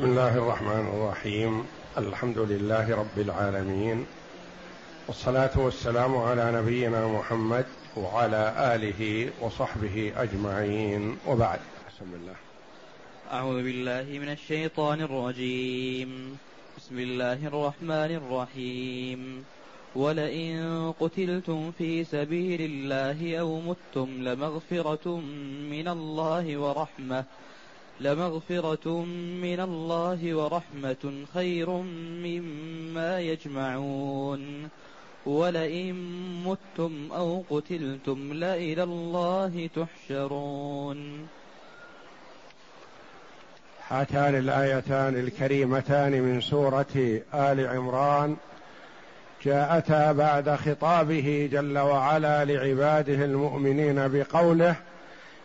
بسم الله الرحمن الرحيم. الحمد لله رب العالمين. والصلاة والسلام على نبينا محمد وعلى آله وصحبه أجمعين. وبعد. بسم الله. أعوذ بالله من الشيطان الرجيم. بسم الله الرحمن الرحيم. ولئن قتلتم في سبيل الله أو متم لمغفرة من الله ورحمة. لمغفرة من الله ورحمة خير مما يجمعون. ولئن متم أو قتلتم لإلى الله تحشرون. هاتان الآيتان الكريمتان من سورة آل عمران. جاءتا بعد خطابه جل وعلا لعباده المؤمنين بقوله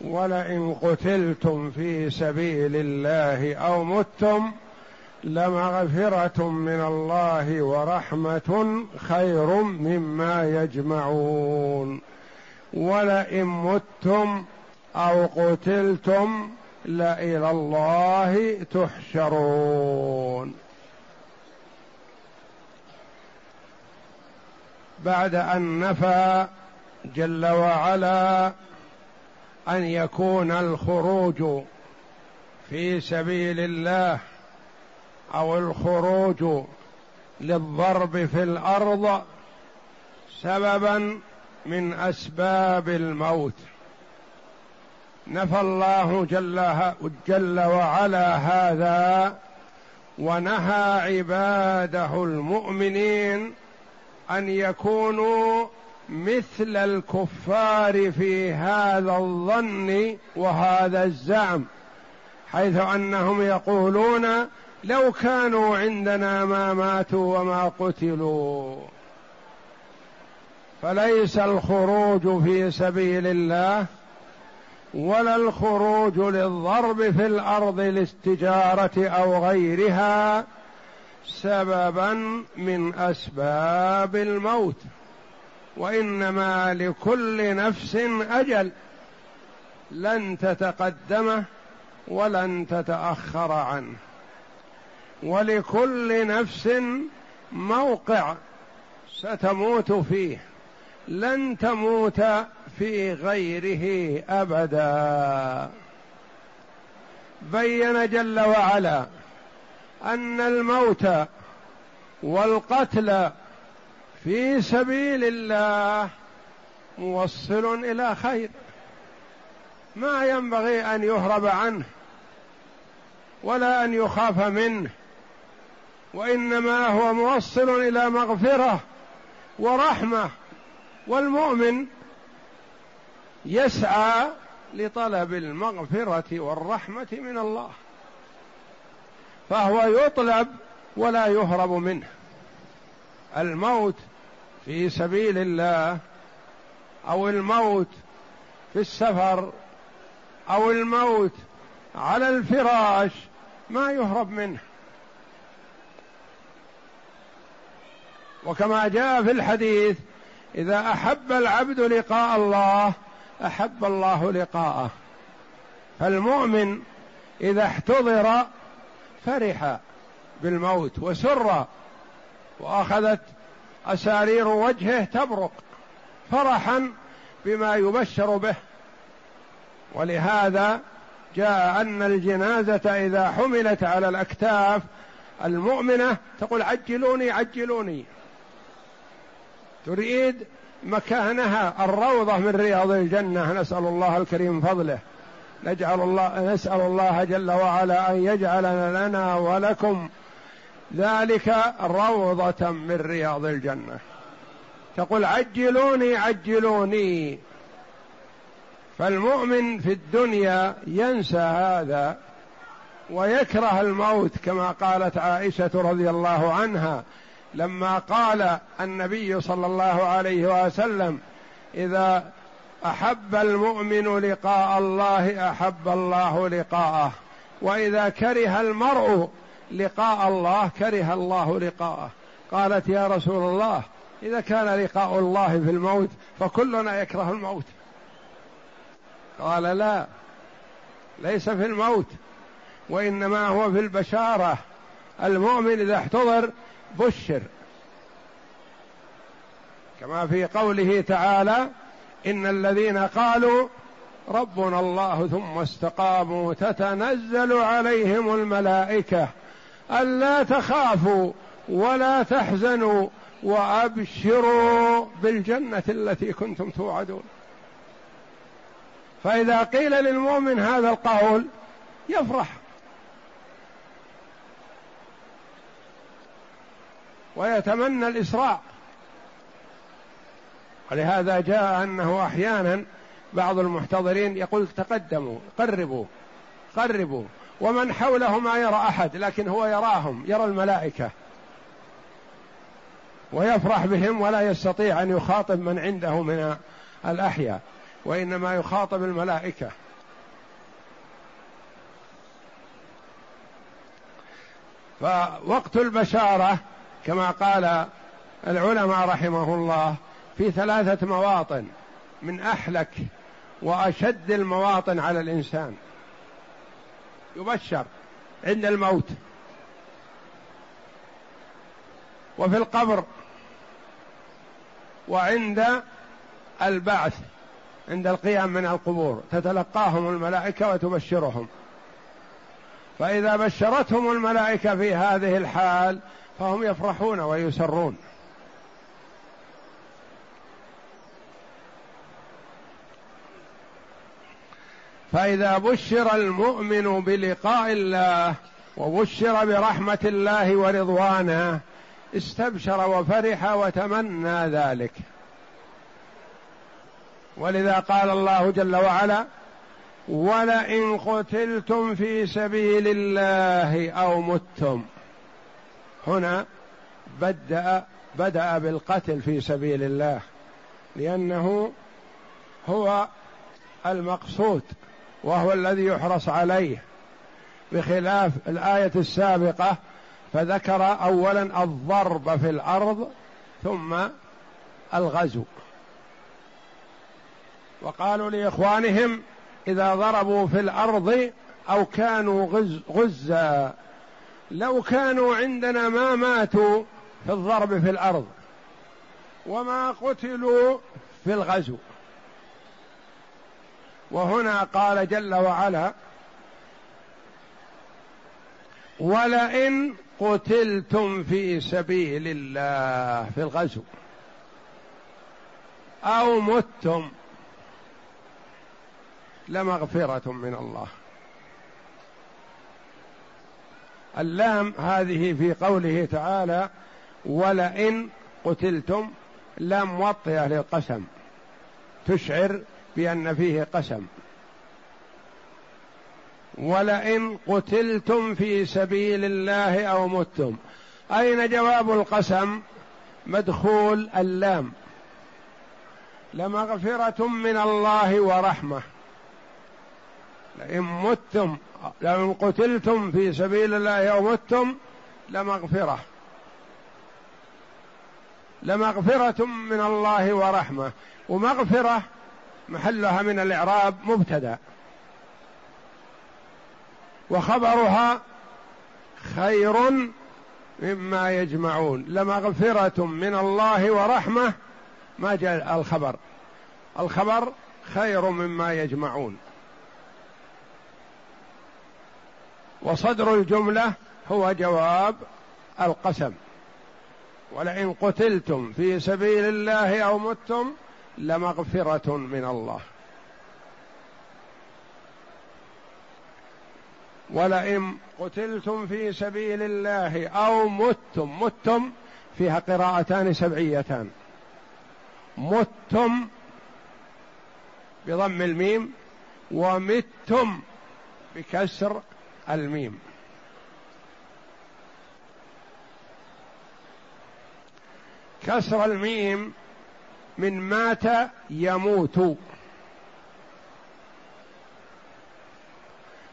ولئن قتلتم في سبيل الله أو متم لمغفرة من الله ورحمة خير مما يجمعون. ولئن متم أو قتلتم لإلى الله تحشرون. بعد أن نفى جل وعلا أن يكون الخروج في سبيل الله أو الخروج للضرب في الأرض سببا من أسباب الموت. نفى الله جل, جل وعلا هذا ونهى عباده المؤمنين أن يكونوا مثل الكفار في هذا الظن وهذا الزعم حيث أنهم يقولون لو كانوا عندنا ما ماتوا وما قتلوا. فليس الخروج في سبيل الله ولا الخروج للضرب في الأرض للتجاره أو غيرها سببا من أسباب الموت. وإنما لكل نفس أجل. لن تتقدمه ولن تتأخر عنه ولكل نفس موقع ستموت فيه. لن تموت في غيره أبدا. بين جل وعلا أن الموت والقتل في سبيل الله موصل إلى خير. ما ينبغي أن يهرب عنه ولا أن يخاف منه وإنما هو موصل إلى مغفرة ورحمة. والمؤمن يسعى لطلب المغفرة والرحمة من الله فهو يطلب ولا يهرب منه. الموت في سبيل الله أو الموت في السفر أو الموت على الفراش ما يهرب منه. وكما جاء في الحديث إذا أحب العبد لقاء الله أحب الله لقاءه. فالمؤمن إذا احتضر فرح بالموت وسر وأخذت أسارير وجهه تبرق فرحا بما يبشر به. ولهذا جاء أن الجنازة إذا حملت على الأكتاف المؤمنة تقول عجلوني عجلوني. تريد مكانها الروضة من رياض الجنة. نسأل الله الكريم فضله. نجعل الله نسأل الله جل وعلا أن يجعل لنا ولكم. ذلك روضة من رياض الجنة. تقول عجلوني عجلوني. فالمؤمن في الدنيا ينسى هذا ويكره الموت كما قالت عائشة رضي الله عنها لما قال النبي صلى الله عليه وسلم إذا أحب المؤمن لقاء الله أحب الله لقاءه. وإذا كره المرء لقاء الله كره الله لقاءه. قالت يا رسول الله إذا كان لقاء الله في الموت فكلنا يكره الموت. قال لا ليس في الموت وإنما هو في البشارة. المؤمن إذا احتضر بشر. كما في قوله تعالى إن الذين قالوا ربنا الله ثم استقاموا تتنزل عليهم الملائكة. الا تخافوا ولا تحزنوا وأبشروا بالجنة التي كنتم توعدون. فإذا قيل للمؤمن هذا القول يفرح. ويتمنى الإسراء. ولهذا جاء أنه أحيانا بعض المحتضرين يقول تقدموا قربوا قربوا. ومن حوله ما يرى أحد لكن هو يراهم يرى الملائكة. ويفرح بهم ولا يستطيع أن يخاطب من عنده من الأحياء وإنما يخاطب الملائكة. فوقت البشارة كما قال العلماء رحمه الله في ثلاثة مواطن من أحلك وأشد المواطن على الإنسان. يبشر عند الموت. وفي القبر وعند البعث عند القيام من القبور تتلقاهم الملائكة وتبشرهم. فإذا بشرتهم الملائكة في هذه الحال فهم يفرحون ويسرون. فإذا بشر المؤمن بلقاء الله وبشر برحمة الله ورضوانه استبشر وفرح وتمنى ذلك. ولذا قال الله جل وعلا ولئن قتلتم في سبيل الله أو متم هنا بدا بدأ بالقتل في سبيل الله لأنه هو المقصود. وهو الذي يحرص عليه. بخلاف الآية السابقة فذكر اولا الضرب في الأرض ثم الغزو. وقالوا لإخوانهم إذا ضربوا في الأرض أو كانوا غز غزا لو كانوا عندنا ما ماتوا في الضرب في الأرض وما قتلوا في الغزو. وهنا قال جل وعلا ولئن قتلتم في سبيل الله في الغزو أو متم لمغفرة من الله. اللام هذه في قوله تعالى ولئن قتلتم لام موطئه للقسم تشعر بأن فيه قسم. ولئن قتلتم في سبيل الله أو متم. أين جواب القسم؟ مدخول اللام. لمغفرة من الله ورحمة. لئن متم لئن قتلتم في سبيل الله أو متم لمغفرة. لمغفرة من الله ورحمة. ومغفرة محلها من الإعراب مبتدأ. وخبرها خير مما يجمعون. لمغفرة من الله ورحمة ما جاء الخبر. الخبر خير مما يجمعون. وصدر الجملة هو جواب القسم. ولئن قتلتم في سبيل الله أو متم لمغفرة من الله. ولئن قتلتم في سبيل الله أو متم متم فيها قراءتان سبعيتان. متم بضم الميم ومتم بكسر الميم. كسر الميم من مات يموت.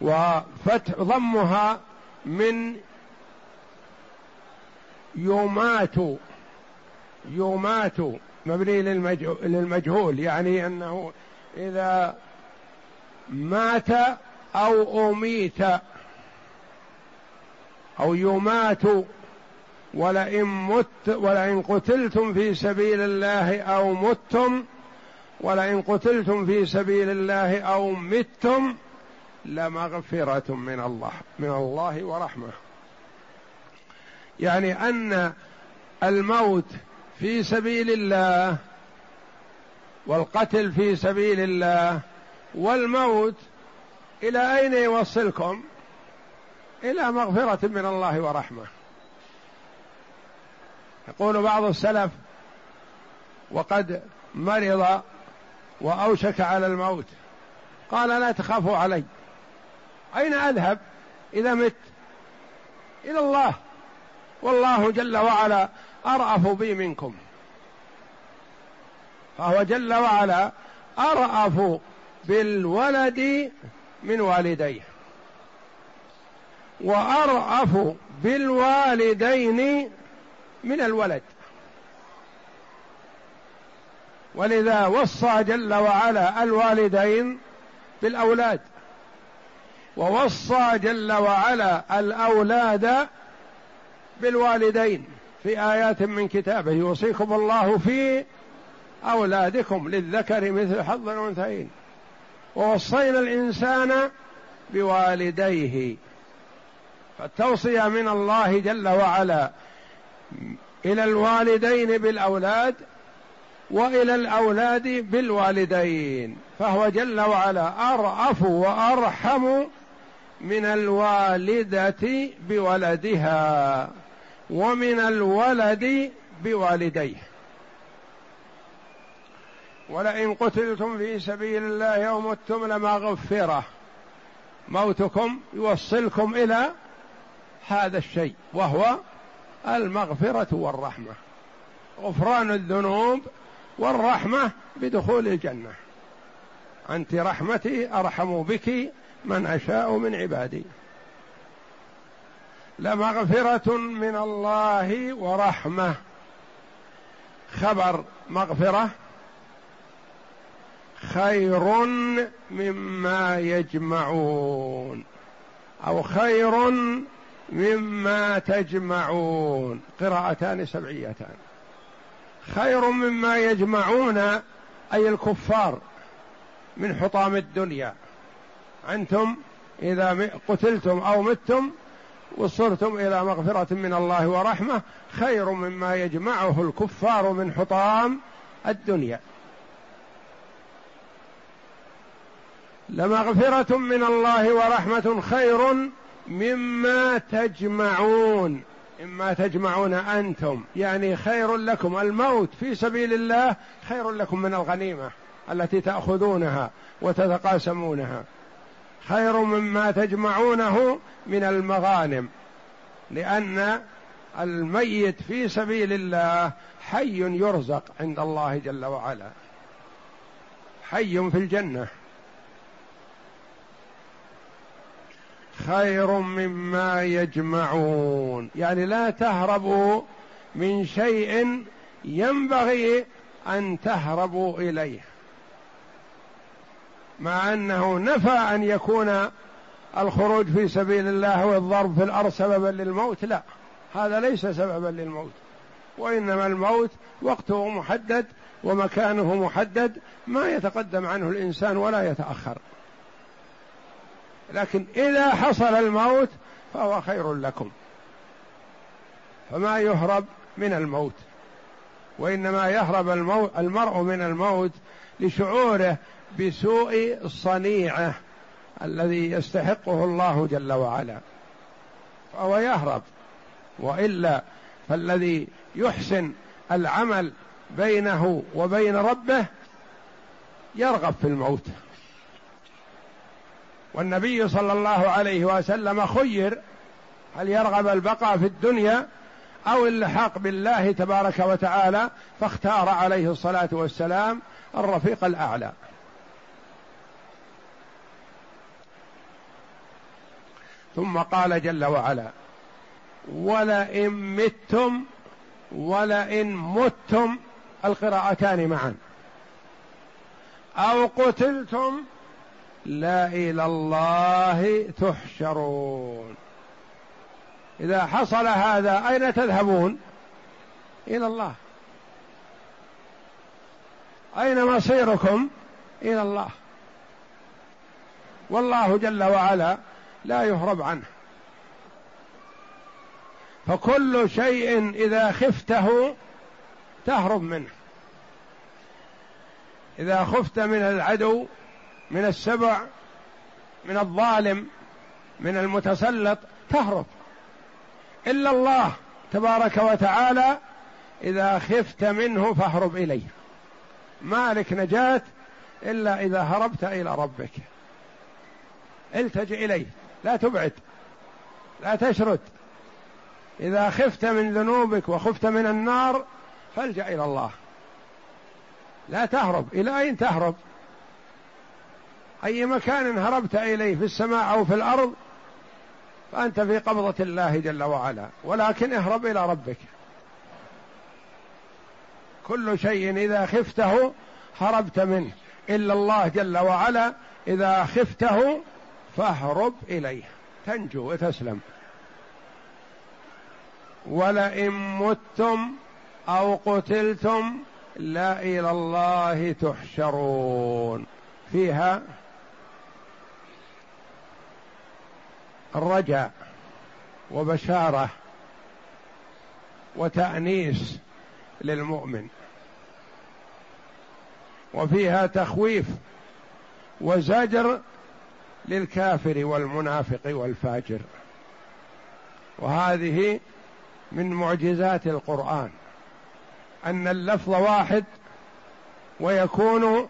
وفتح ضمها من يمات. يمات. مبني للمجهول. يعني أنه إذا مات أو أميت أو يمات ولئن مت ولئن قتلتم في سبيل الله أو متم ولئن قتلتم في سبيل الله أو متم لمغفرة من الله من الله ورحمة يعني أن الموت في سبيل الله والقتل في سبيل الله والموت إلى أين يوصلكم؟ إلى مغفرة من الله ورحمة يقول بعض السلف وقد مرض وأوشك على الموت. قال لا تخافوا علي. أين أذهب؟ إذا مت. إلى الله. والله جل وعلا أرأف بي منكم. فهو جل وعلا أرأف بالولد من والديه. وأرأف بالوالدين من الولد. ولذا وصى جل وعلا الوالدين بالأولاد. ووصى جل وعلا الأولاد بالوالدين. في آيات من كتابه يوصيكم الله في أولادكم للذكر مثل حظ الأنثيين ووصينا الإنسان بوالديه. فالتوصية من الله جل وعلا. إلى الوالدين بالأولاد وإلى الأولاد بالوالدين فهو جل وعلا أرأف وأرحم من الوالدة بولدها ومن الولد بوالديه. ولئن قتلتم في سبيل الله يوم متم لمغفرة موتكم يوصلكم إلى هذا الشيء وهو المغفرة والرحمة. غفران الذنوب والرحمة بدخول الجنة. أنت رحمتي أرحم بك من أشاء من عبادي. لمغفرة من الله ورحمة. خبر مغفرة. خير مما يجمعون. أو خير مما تجمعون. قراءتان سبعيتان. خير مما يجمعون أي الكفار من حطام الدنيا. أنتم إذا قتلتم أو متم وصرتم إلى مغفرة من الله ورحمة خير مما يجمعه الكفار من حطام الدنيا. لمغفرة من الله ورحمة خير مما تجمعون. مما تجمعون أنتم. يعني خير لكم. الموت في سبيل الله خير لكم من الغنيمة التي تأخذونها وتتقاسمونها. خير مما تجمعونه من المغانم. لأن الميت في سبيل الله حي يرزق عند الله جل وعلا. حي في الجنة. خير مما يجمعون. يعني لا تهربوا من شيء ينبغي أن تهربوا إليه. مع أنه نفى أن يكون الخروج في سبيل الله والضرب في الأرض سببا للموت. لا هذا ليس سببا للموت. وإنما الموت وقته محدد ومكانه محدد ما يتقدم عنه الإنسان ولا يتأخر. لكن إذا حصل الموت فهو خير لكم. فما يهرب من الموت وإنما يهرب المرء من الموت لشعوره بسوء صنيعه الذي يستحقه الله جل وعلا. فهو يهرب وإلا فالذي يحسن العمل بينه وبين ربه يرغب في الموت. والنبي صلى الله عليه وسلم خير. هل يرغب البقاء في الدنيا أو اللحاق بالله تبارك وتعالى؟ فاختار عليه الصلاة والسلام الرفيق الأعلى. ثم قال جل وعلا ولئن متم ولئن متم القراءتان معا. أو قتلتم لا إلى الله تحشرون. إذا حصل هذا أين تذهبون؟ إلى الله. أين مصيركم؟ إلى الله. والله جل وعلا لا يهرب عنه. فكل شيء إذا خفته تهرب منه. إذا خفت من العدو من السبع من الظالم من المتسلط تهرب. إلا الله تبارك وتعالى إذا خفت منه فاهرب إليه. مالك نجاة إلا إذا هربت إلى ربك. التجئ إليه. لا تبعد. لا تشرد. إذا خفت من ذنوبك وخفت من النار فالجأ إلى الله. لا تهرب. إلى أين تهرب؟ أي مكان هربت إليه في السماء أو في الأرض فأنت في قبضة الله جل وعلا. ولكن اهرب إلى ربك. كل شيء إذا خفته هربت منه. إلا الله جل وعلا إذا خفته فاهرب إليه. تنجو وتسلم. ولئن متم أو قتلتم لا إلى الله تحشرون. فيها الرجاء وبشارة وتأنيس للمؤمن. وفيها تخويف وزجر للكافر والمنافق والفاجر. وهذه من معجزات القرآن أن اللفظ واحد ويكون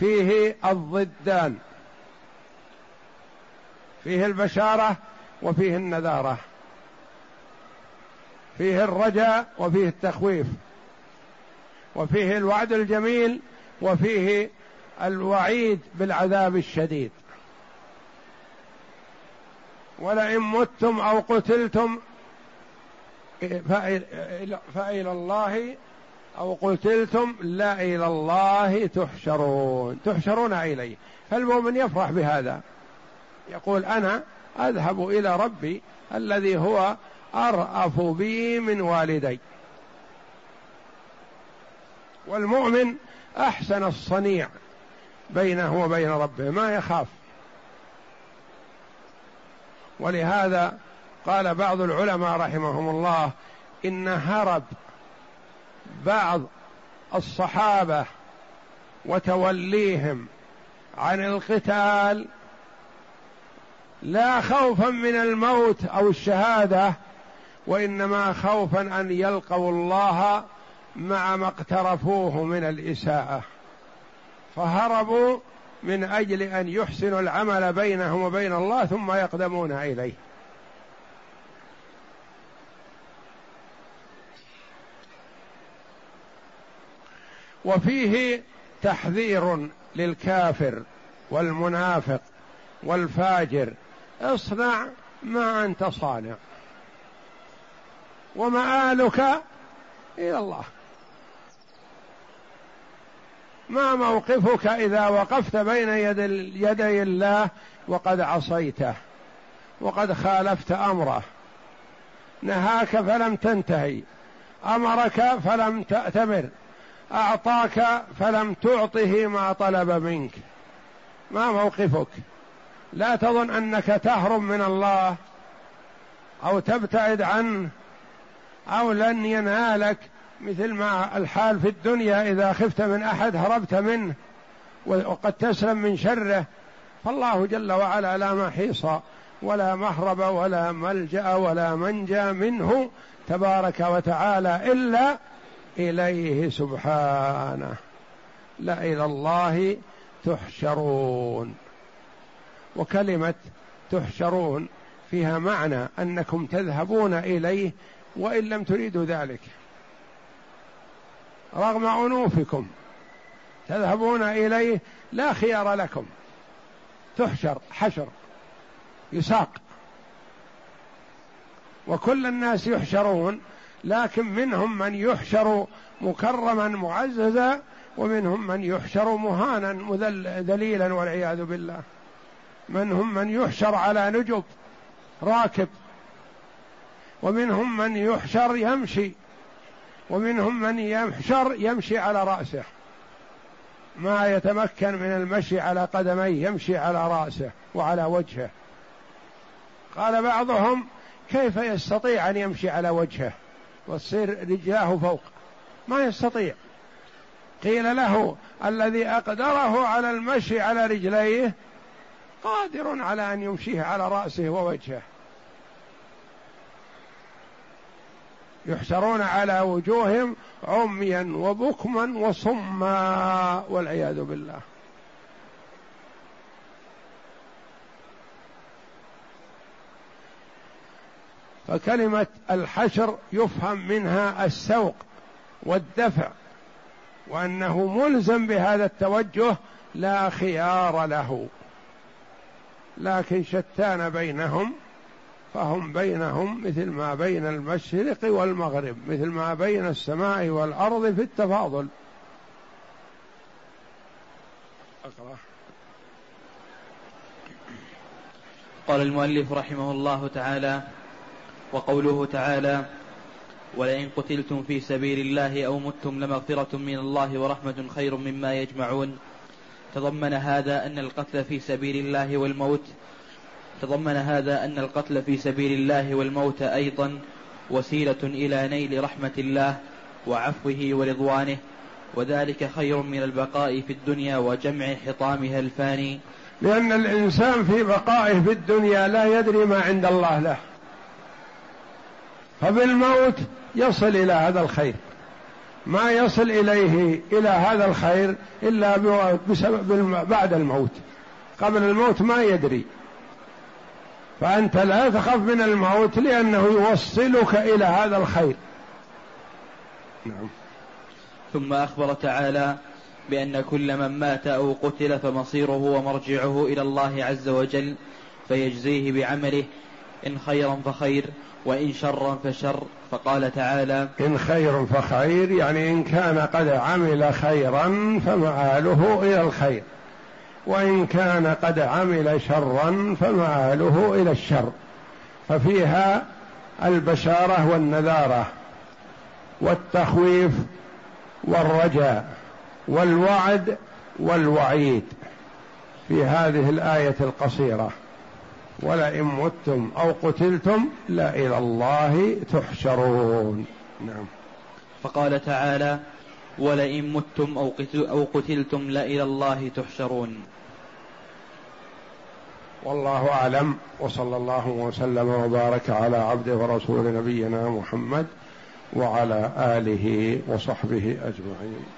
فيه الضدان. فيه البشارة وفيه النذارة. فيه الرجاء وفيه التخويف. وفيه الوعد الجميل وفيه الوعيد بالعذاب الشديد. ولئن متم أو قتلتم فإلى الله أو قتلتم لا إلى الله تحشرون. تحشرون إليه. فالمؤمن يفرح بهذا. يقول أنا أذهب إلى ربي الذي هو أرأف بي من والدي. والمؤمن أحسن الصنيع بينه وبين ربه ما يخاف. ولهذا قال بعض العلماء رحمهم الله إن هرب بعض الصحابة وتوليهم عن القتال لا خوفا من الموت أو الشهادة وإنما خوفا أن يلقوا الله مع ما اقترفوه من الإساءة. فهربوا من أجل أن يحسنوا العمل بينهم وبين الله ثم يقدمون إليه. وفيه تحذير للكافر والمنافق والفاجر اصنع ما انت صانع. ومآلك إلى الله. ما موقفك إذا وقفت بين يد يدي الله وقد عصيته وقد خالفت أمره. نهاك فلم تنتهي. أمرك فلم تأتمر. أعطاك فلم تعطه ما طلب منك. ما موقفك؟ لا تظن أنك تهرب من الله أو تبتعد عنه أو لن ينالك مثل ما الحال في الدنيا إذا خفت من أحد هربت منه وقد تسلم من شره. فالله جل وعلا لا محيص ولا مهرب ولا ملجأ ولا منجى منه تبارك وتعالى إلا إليه سبحانه. لا إلى الله تحشرون. وكلمة تحشرون فيها معنى أنكم تذهبون إليه وإن لم تريدوا ذلك. رغم أنوفكم تذهبون إليه لا خيار لكم. تحشر حشر يساق. وكل الناس يحشرون لكن منهم من يحشر مكرما معززا ومنهم من يحشر مهانا ذليلا والعياذ بالله. منهم من يحشر على نجب راكب. ومنهم من يحشر يمشي. ومنهم من يحشر يمشي على رأسه. ما يتمكن من المشي على قدميه يمشي على رأسه وعلى وجهه. قال بعضهم كيف يستطيع أن يمشي على وجهه؟ وتصير رجلاه فوق. ما يستطيع. قيل له الذي أقدره على المشي على رجليه قادر على أن يمشيه على رأسه ووجهه. يحشرون على وجوههم عميا وبكما وصما والعياذ بالله. فكلمة الحشر يفهم منها السوق والدفع وأنه ملزم بهذا التوجه لا خيار له. لكن شتان بينهم فهم بينهم مثل ما بين المشرق والمغرب مثل ما بين السماء والأرض في التفاضل أقرأ. قال المؤلف رحمه الله تعالى وقوله تعالى ولئن قتلتم في سبيل الله أو متم لمغفرة من الله ورحمة خير مما يجمعون تضمن هذا أن القتل في سبيل الله والموت تضمن هذا أن القتل في سبيل الله والموت أيضا وسيلة إلى نيل رحمة الله وعفوه ورضوانه وذلك خير من البقاء في الدنيا وجمع حطامها الفاني. لأن الإنسان في بقائه في الدنيا لا يدري ما عند الله له فبالموت يصل إلى هذا الخير. ما يصل إليه إلى هذا الخير إلا بسبب بعد الموت. قبل الموت ما يدري. فأنت لا تخف من الموت لأنه يوصلك إلى هذا الخير. نعم. ثم أخبر تعالى بأن كل من مات أو قتل فمصيره ومرجعه إلى الله عز وجل فيجزيه بعمله إن خيرا فخير وإن شرا فشر. فقال تعالى إن خير فخير يعني إن كان قد عمل خيرا فمآله إلى الخير وإن كان قد عمل شرا فمآله إلى الشر. ففيها البشارة والنذارة والتخويف والرجاء والوعد والوعيد في هذه الآية القصيرة. ولئن متم أو قتلتم لا إلى الله تحشرون. نعم. فقال تعالى ولئن متم أو قتلتم لإلى الله تحشرون. والله أعلم وصلى الله وسلم وبارك على عبده ورسول نبينا محمد وعلى آله وصحبه أجمعين.